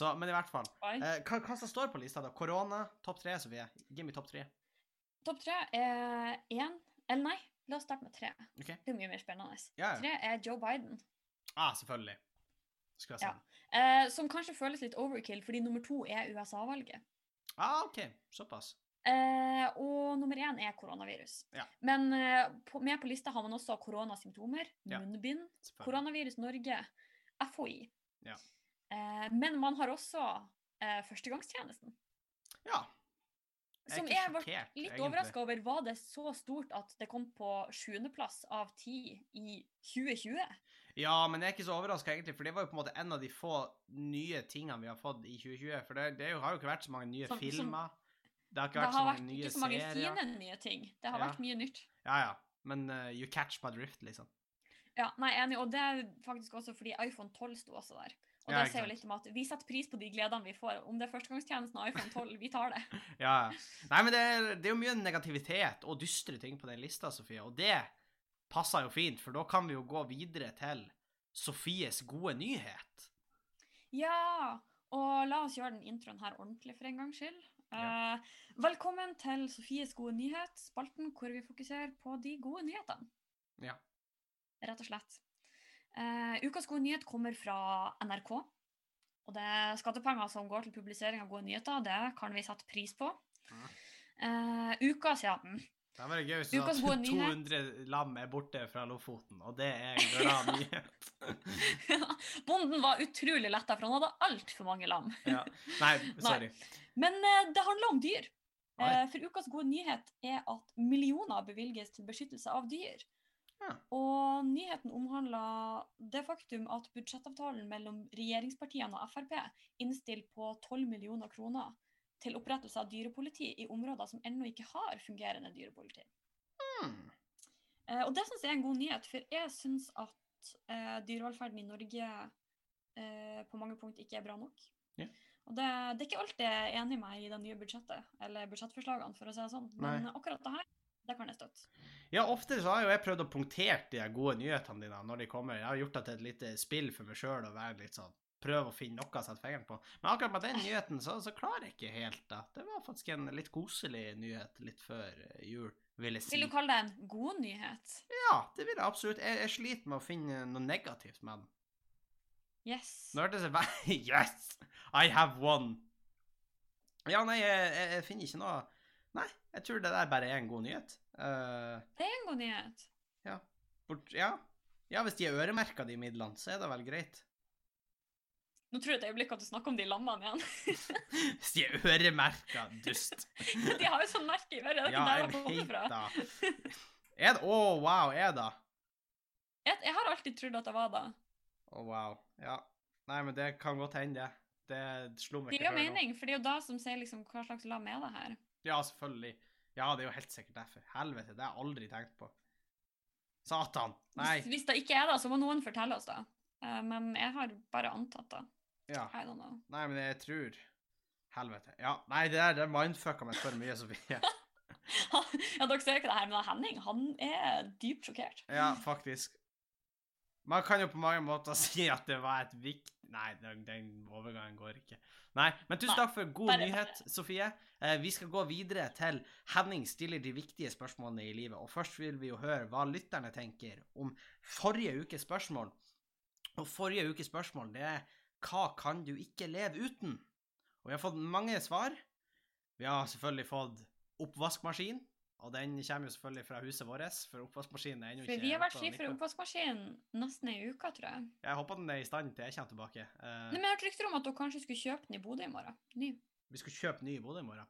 Så, men i hvert fall. Eh, hva, hva som står på lista, da? Korona, topp tre, Sofie. Give me topp tre. Topp tre er én Eller nei, la oss starte med tre. Okay. Det er mye mer spennende. Ja, ja. Tre er Joe Biden. Ah, selvfølgelig. Skulle jeg Ja. Eh, som kanskje føles litt overkill, fordi nummer to er USA-valget. Ah, OK. Såpass. Eh, og nummer én er koronavirus. Ja. Men eh, på, med på lista har man også koronasymptomer, munnbind, koronavirus Norge, FHI. Ja. Eh, men man har også eh, førstegangstjenesten. Ja. Som jeg ble litt overraska over. Var det så stort at det kom på sjuendeplass av ti i 2020? Ja, men jeg er ikke så overraska, egentlig, for det var jo på en måte en av de få nye tingene vi har fått i 2020. For det, det har jo ikke vært så mange nye Som- filmer. Det har ikke Det vært så har mange vært nye ikke så mange serier. fine nye ting. Det har Ja. vært mye nytt. Ja, ja. Men uh, you catch my drift, liksom. Ja, nei, enig. Og det er faktisk også fordi iPhone 12 sto også der. Og Ja, det sier jo litt om at vi setter pris på de gledene vi får. Om det er førstegangstjenesten og iPhone 12, vi tar det. Ja, ja. Nei, men det er, det er jo mye negativitet og dystre ting på den lista, Sofie, og det passer jo fint, for da kan vi jo gå videre til Sofies gode nyhet. Ja, og la oss gjøre den introen her ordentlig for en gangs skyld. Ja. Eh, velkommen til Sofies gode nyhet, spalten hvor vi fokuserer på de gode nyhetene. Ja. Rett og slett. Eh, ukas gode nyhet kommer fra NRK. Og det er skattepenger som går til publisering av gode nyheter. Det kan vi sette pris på. Uh, ukas, ja. mm. Det var gøy hvis du sa at 200 lam er borte fra Lofoten, og det er en glad nyhet. Bonden var utrolig letta, for han hadde altfor mange lam. Ja. Nei, sorry. Men uh, det handler om dyr. Eh, for ukas gode nyhet er at millioner bevilges til beskyttelse av dyr. Ja. Og nyheten omhandla det faktum at budsjettavtalen mellom regjeringspartiene og Frp innstiller på 12 millioner kroner til opprettelse av dyrepoliti i områder som ennå ikke har fungerende dyrepoliti. Mm. Eh, og det syns jeg er en god nyhet, for jeg syns at eh, dyrevelferden i Norge eh, på mange punkt ikke er bra nok. Yeah. Og det, det er ikke alt jeg er enig med i det nye budsjettet, eller budsjettforslagene, for å si det sånn. Men akkurat det her, det kan jeg støtte. Ja, ofte så har jo jeg prøvd å punktere de gode nyhetene dine når de kommer. Jeg har gjort det til et lite spill for meg sjøl å være litt sånn Prøve å finne noe å sette fingeren på. Men akkurat med den nyheten så, så klarer jeg ikke helt det. Det var faktisk en litt koselig nyhet litt før eh, jul, vil jeg si. Vil du kalle det en god nyhet? Ja, det vil jeg absolutt. Jeg, jeg sliter med å finne noe negativt med den. Yes. Nå hørtes det veldig Yes! I have won! Ja, nei, jeg, jeg, jeg finner ikke noe Nei, jeg tror det der bare er en god nyhet. Uh, Det er en god nyhet. bort, ja. ja, hvis de er øremerka, de midlene, så er det vel greit. Nå tror jeg et øyeblikk at du snakker om de lammene igjen. Hvis de er øremerka, dust. de har jo sånn merke i øret. Det Ja, jeg det vet fra. da. Er det Å, wow, er det? Jeg, jeg har alltid trodd at det var det. Å, wow. Ja. Nei, men det kan godt hende, det. Det slo meg Det ikke gir jo før nå. mening, for det er jo da som sier liksom hva slags lam er det her. Ja, selvfølgelig. Ja, det er jo helt sikkert derfor. Helvete, det har jeg aldri tenkt på. Satan. Nei. Hvis, hvis det ikke er det, så må noen fortelle oss det. Eh, men jeg har bare antatt det. Ja. I don't know. Nei, men jeg tror Helvete. Ja, nei, det der det mindfucka meg for mye, Sofie. ja, dere ser ikke det her, men Henning han er dypt sjokkert. Ja, faktisk. Man kan jo på mange måter si at det var et vikt... Nei, den, den overgangen går ikke. Nei, men tusen takk for god bare- nyhet, Sofie. Eh, vi skal gå videre til Henning stiller de viktige spørsmålene i livet. Og først vil vi jo høre hva lytterne tenker om forrige ukes spørsmål. Og forrige ukes spørsmål, det er hva kan du ikke leve uten? Og vi har fått mange svar. Vi har selvfølgelig fått oppvaskmaskin. Og den kommer jo selvfølgelig fra huset vårt, for oppvaskmaskinen er ennå ikke For vi har vært fri for oppvaskmaskinen nesten ei uke, tror jeg. Jeg håper den er i stand til jeg kommer tilbake. Uh, Nei, men jeg hørte rykter om at dere kanskje skulle kjøpe den i Bodø i morgen. Ny. vi skulle kjøpe ny i Bodø i morgen.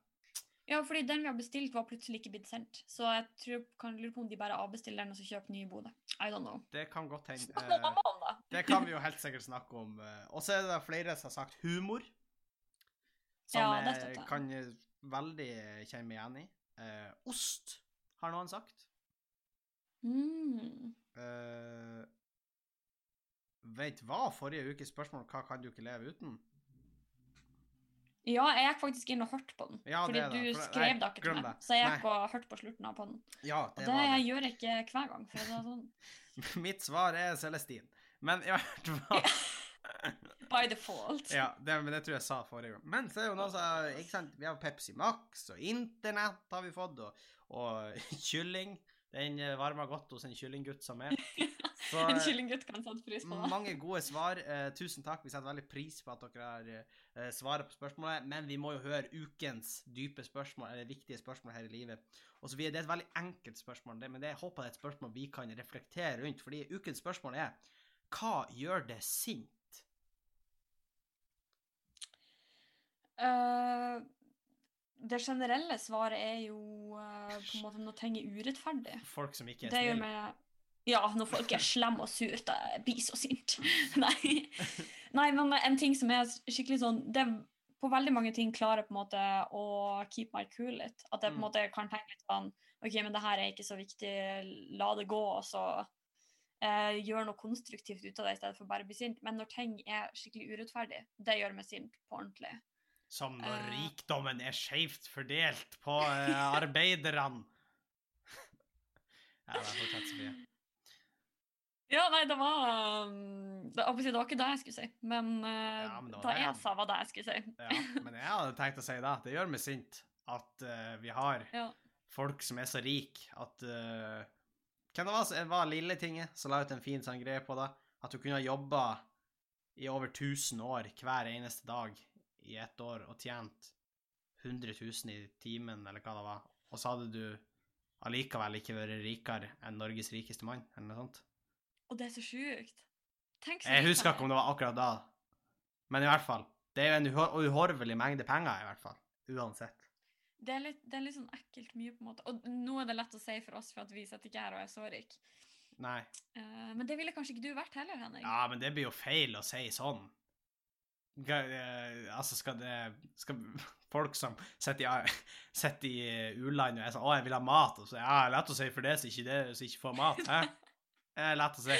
Ja, fordi den vi har bestilt, var plutselig ikke blitt sendt. Så jeg tror, kan lure på om de bare avbestiller den og så kjøper ny i Bodø. I don't know. Det kan godt hende. Om det. kan vi jo helt sikkert snakke om. eh. Og så er det flere som har sagt humor. Som Ja, jeg. kan veldig kjenne meg igjen i. Eh, ost, har noen sagt. Mm. Eh, vet hva forrige ukes spørsmål Hva kan du ikke leve uten? Ja, jeg gikk faktisk inn og hørte på den. Ja, fordi det du for skrev nei, det ikke til meg. Så jeg Nei. gikk og hørte på slutten av den. Ja, Og det det, det. gjør jeg ikke hver gang. sånn. Mitt svar er Celestin. Men i hvert fall By default. Ja, det, men det tror jeg sa forrige gang. Men så er jo noe så, ikke sant, vi har Pepsi Max, og internett har vi fått, og, og kylling. Den eh, varmer godt hos en kyllinggutt som er. Så En kyllinggutt kan sette pris på det. mange gode svar. Eh, tusen takk. Vi setter veldig pris på at dere har eh, svaret på spørsmålet. Men vi må jo høre ukens dype spørsmål, eller viktige spørsmål her i livet. Og så Det er et veldig enkelt spørsmål, det, men det, jeg håper det er et spørsmål vi kan reflektere rundt. Fordi ukens spørsmål er hva gjør det sint? Eh, det generelle svaret er jo uh, på en måte når ting er urettferdig. Folk som ikke er snille? Ja, når folk er slemme og sure, da jeg blir så sint. Nei. Nei, men en ting som er skikkelig sånn det er På veldig mange ting klarer jeg på en måte å keep my cool litt. At jeg på en Mm. måte kan tenke litt sånn OK, men det her er ikke så viktig, la det gå, og så eh, gjør noe konstruktivt ut av det i stedet for bare å bli sint. Men når ting er skikkelig urettferdig, det gjør meg sint på ordentlig. Som når Eh. rikdommen er skjevt fordelt på uh, arbeiderne. ja, det er fortsatt så mye. Ja, nei, det var um, det, det var ikke det jeg skulle si, men, uh, Ja, men det jeg- jeg sa, var det jeg skulle si. Ja, men jeg hadde tenkt å si det. Det gjør meg sint at uh, vi har Ja. folk som er så rike at uh, Hvem det var det var Lilletinget som la ut en fin sånn greie på det? At du kunne ha jobba i over 1000 år hver eneste dag i ett år og tjent 100 000 i timen, eller hva det var, og så hadde du allikevel ikke vært rikere enn Norges rikeste mann, eller noe sånt. Og det er så sjukt. Tenk så Jeg husker ikke om det var akkurat da, men i hvert fall. Det er jo en uhor uhorvelig mengde penger, i hvert fall. Uansett. Det er, litt, det er litt sånn ekkelt mye, på en måte. Og nå er det lett å si for oss, for at vi sitter ikke her og er så rik. Nei. Uh, men det ville kanskje ikke du vært heller, Henning. Ja, men det blir jo feil å si sånn. Eh, Altså, skal det Skal folk som sitter i, sitter i eh, u-land og er sånn 'Å, jeg vil ha mat', og så Ja, lett å si for det som ikke, det, så ikke får mat. Hæ? Det er lett å si.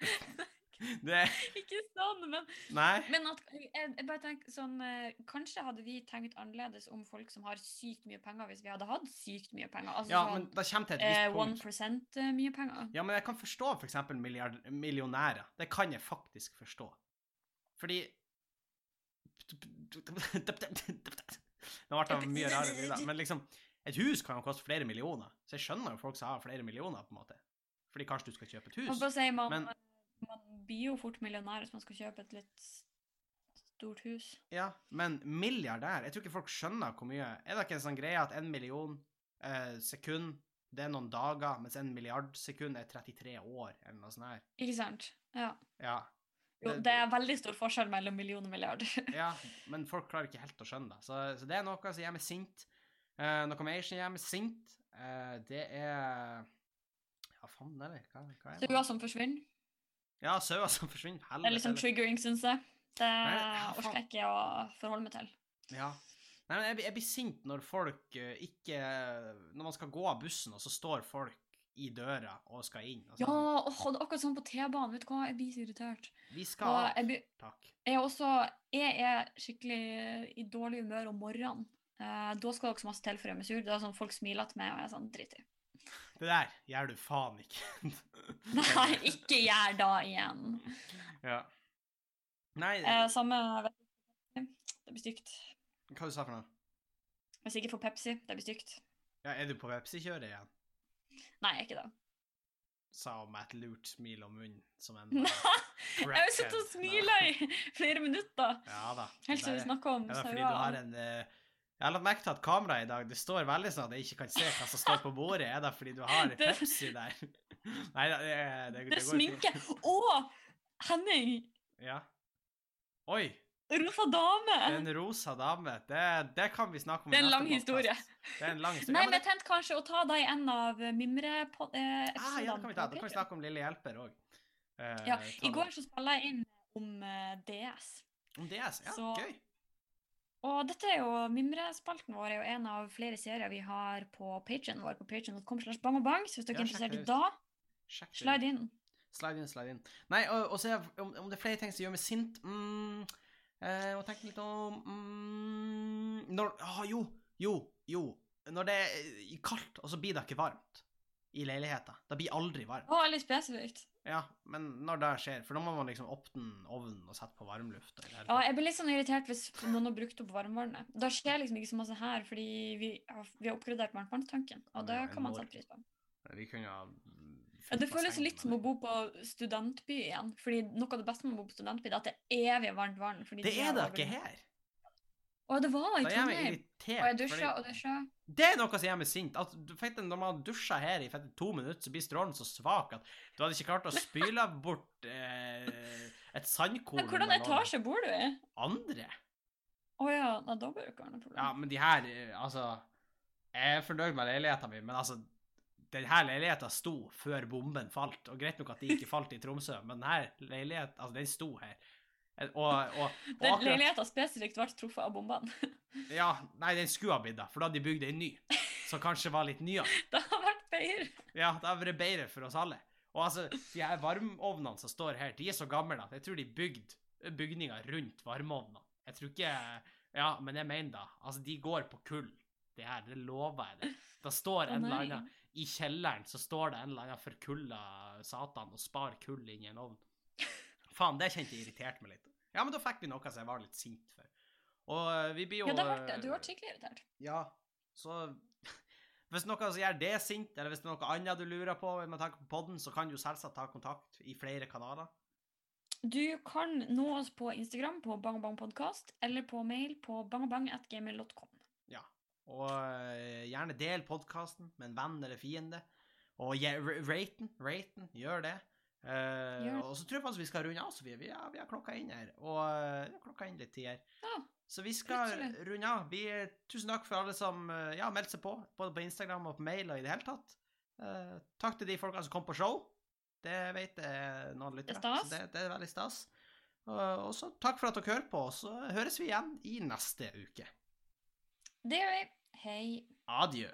Det ikke sånn, men, men at, jeg, jeg bare tenker sånn eh, Kanskje hadde vi tenkt annerledes om folk som har sykt mye penger, hvis vi hadde hatt sykt mye penger. Altså Ja, sånn men da kommer til et eh, visst punkt. 1 mye penger. Ja, men jeg kan forstå for eksempel milliard, millionærer. Det kan jeg faktisk forstå. Fordi Nå ble det mye rarere lyder. Men liksom, et hus kan jo koste flere millioner. Så jeg skjønner jo folk som har flere millioner, på en måte. Fordi kanskje du skal kjøpe et hus. si, man, Men- man blir jo fort millionær hvis man skal kjøpe et litt stort hus. Ja, men milliardær Jeg tror ikke folk skjønner hvor mye Er det ikke en sånn greie at en million eh, sekund, det er noen dager, mens en milliard sekund er 33 år, eller noe sånt her? Ikke sant? Ja. Ja. Jo, Det- er veldig stor forskjell mellom million og milliard. Ja, men folk klarer ikke helt å skjønne det. Så, så det er noe som gjør meg sint. Uh, noe mer som gjør meg sint, uh, det er Ja, faen, eller? Hva, hva er det? Sauer som forsvinner. Ja, sauer som forsvinner. Det er liksom Helvete. triggering, syns jeg. Det ja, orker jeg ikke å forholde meg til. Ja. Nei, men jeg, jeg blir sint når folk eh, ikke Når man skal gå av bussen, og så står folk i døra og skal inn. Og Ja, åh, det er akkurat sånn på T-banen. Vet du hva, jeg blir så irritert. Vi skal jeg, blir, Takk. jeg er også Jeg er skikkelig i dårlig humør om morgenen. Eh, da skal dere så masse til for å gjøre meg sur. Det er sånn Folk smiler til meg, og jeg er sånn drit i. Det der gjør du faen ikke. Nei, ikke gjør da igjen. Ja. Nei, Eh, samme Det blir stygt. hva du sa for noe? Hvis ikke får Pepsi, det blir stygt. Ja, er du på Pepsi-kjøret igjen? Nei, jeg er ikke det. Sa hun med et lurt smil om munnen, som en Nei, jeg har jo sittet og smila i flere minutter. Ja da. Helt til vi snakka om Ja, da, fordi du har en eh, Jeg har lagt merke til at kameraet i dag Det står veldig sånn at jeg ikke kan se hva som står på bordet. Er det fordi du har Det- Pepsi der? Nei, det, det, det, Det går er sminke. Å! Henning! Ja. Oi! Rosa dame! En rosa dame. Det, det kan vi snakke om Det er en lang historie. Det er en lang historie. Nei, Ja, men jeg tenkte kanskje å ta deg i en av Mimre-episodene. ah, ja, det kan vi ta. Da kan vi snakke om Lille Hjelper òg. Ja, I går så spilla jeg inn om eh, DS. Om DS? Ja, så- gøy. Og dette er jo Mimrespalten vår er jo en av flere serier vi har på pagen vår. på pagen.com slash bang og bang. Så hvis dere Ja, er interessert da, slide inn. Slide inn, slide inn. Nei, og, og så om, om det er flere ting som gjør meg sint mm, eh, og tenke litt om mm, når ah, Jo, jo, jo. Når det er kaldt, og så blir det ikke varmt i leiligheta. Det blir aldri varmt. Å, veldig spesifikt. Ja, men når det skjer For da må man liksom åpne ovnen og sette på varmluft. Ja, jeg blir litt sånn irritert hvis noen har brukt opp varmvannet. Da skjer liksom ikke så masse her, fordi vi har, vi har oppgradert varmtvannstanken. Og det kan man sette pris på. Vi kunne ha Ja, det føles litt som å bo på studentby igjen. Fordi noe av det beste med å bo på studentby, er at det er evig varmt vann. Det de er det ikke her. Å, det var i Da meg Trondheim. Og jeg dusja og dusja. Det er noe som gjør meg sint. At, du vet, når man dusjer her i to minutter, så blir strålen så svak at du hadde ikke klart å spyle bort eh, et sandkorn Men hvordan etasje bor du i? andre. Å ja, nei, da bør det ikke være noe problem. Ja, men de her eh, Altså, jeg er fornøyd med leiligheten min, men altså Denne leiligheten sto før bomben falt, og greit nok at de ikke falt i Tromsø, men denne leiligheten Altså, den sto her. Og, og, og Den leiligheten spesifikt ble truffet av bombene. Ja, nei, den skulle ha blitt det, for da hadde de bygd en ny, som kanskje var litt nyere. det hadde vært bedre. Ja, det hadde vært bedre for oss alle. Og altså, de her varmeovnene som står her, de er så gamle at jeg tror de bygde bygninger rundt varmeovnene. Jeg tror ikke Ja, men jeg mener da. Altså, de går på kull, det her. Det lover jeg deg. Det står en eller annen I kjelleren så står det en eller annen forkulla satan og spar kull inn i en ovn. Faen, det kjente jeg irriterte meg litt. Ja, men da fikk vi noe som jeg var litt sint for. Og eh, vi blir jo Ja, det har vært det. Du ble skikkelig irritert. ja, så Hvis noe som gjør det sint, eller hvis det er noe annet du lurer på med tanke på podden, så kan du selvsagt ta kontakt i flere kanaler. Du kan nå oss på Instagram på bangbangpodkast, eller på mail på bangbang.gmail.com. Og eh, gjerne del podkasten med en venn eller fiende. Og ja, ra- rate den. Rate den. Gjør det. Uh, Gjør og så tror jeg faktisk vi skal runde av, Sofie. Vi har, vi har klokka inn her. Og har klokka inn litt tid her. Ja, Så vi skal runde av. Vi, tusen takk for alle som ja, meldte seg på, både på Instagram og på mail og i det hele tatt. Uh, takk til de folkene som kom på show. Det vet jeg noen lyttere. Det det, det er veldig stas. Og, og så takk for at dere hører på, så høres vi igjen i neste uke. Det gjør vi. Hei. Adjø.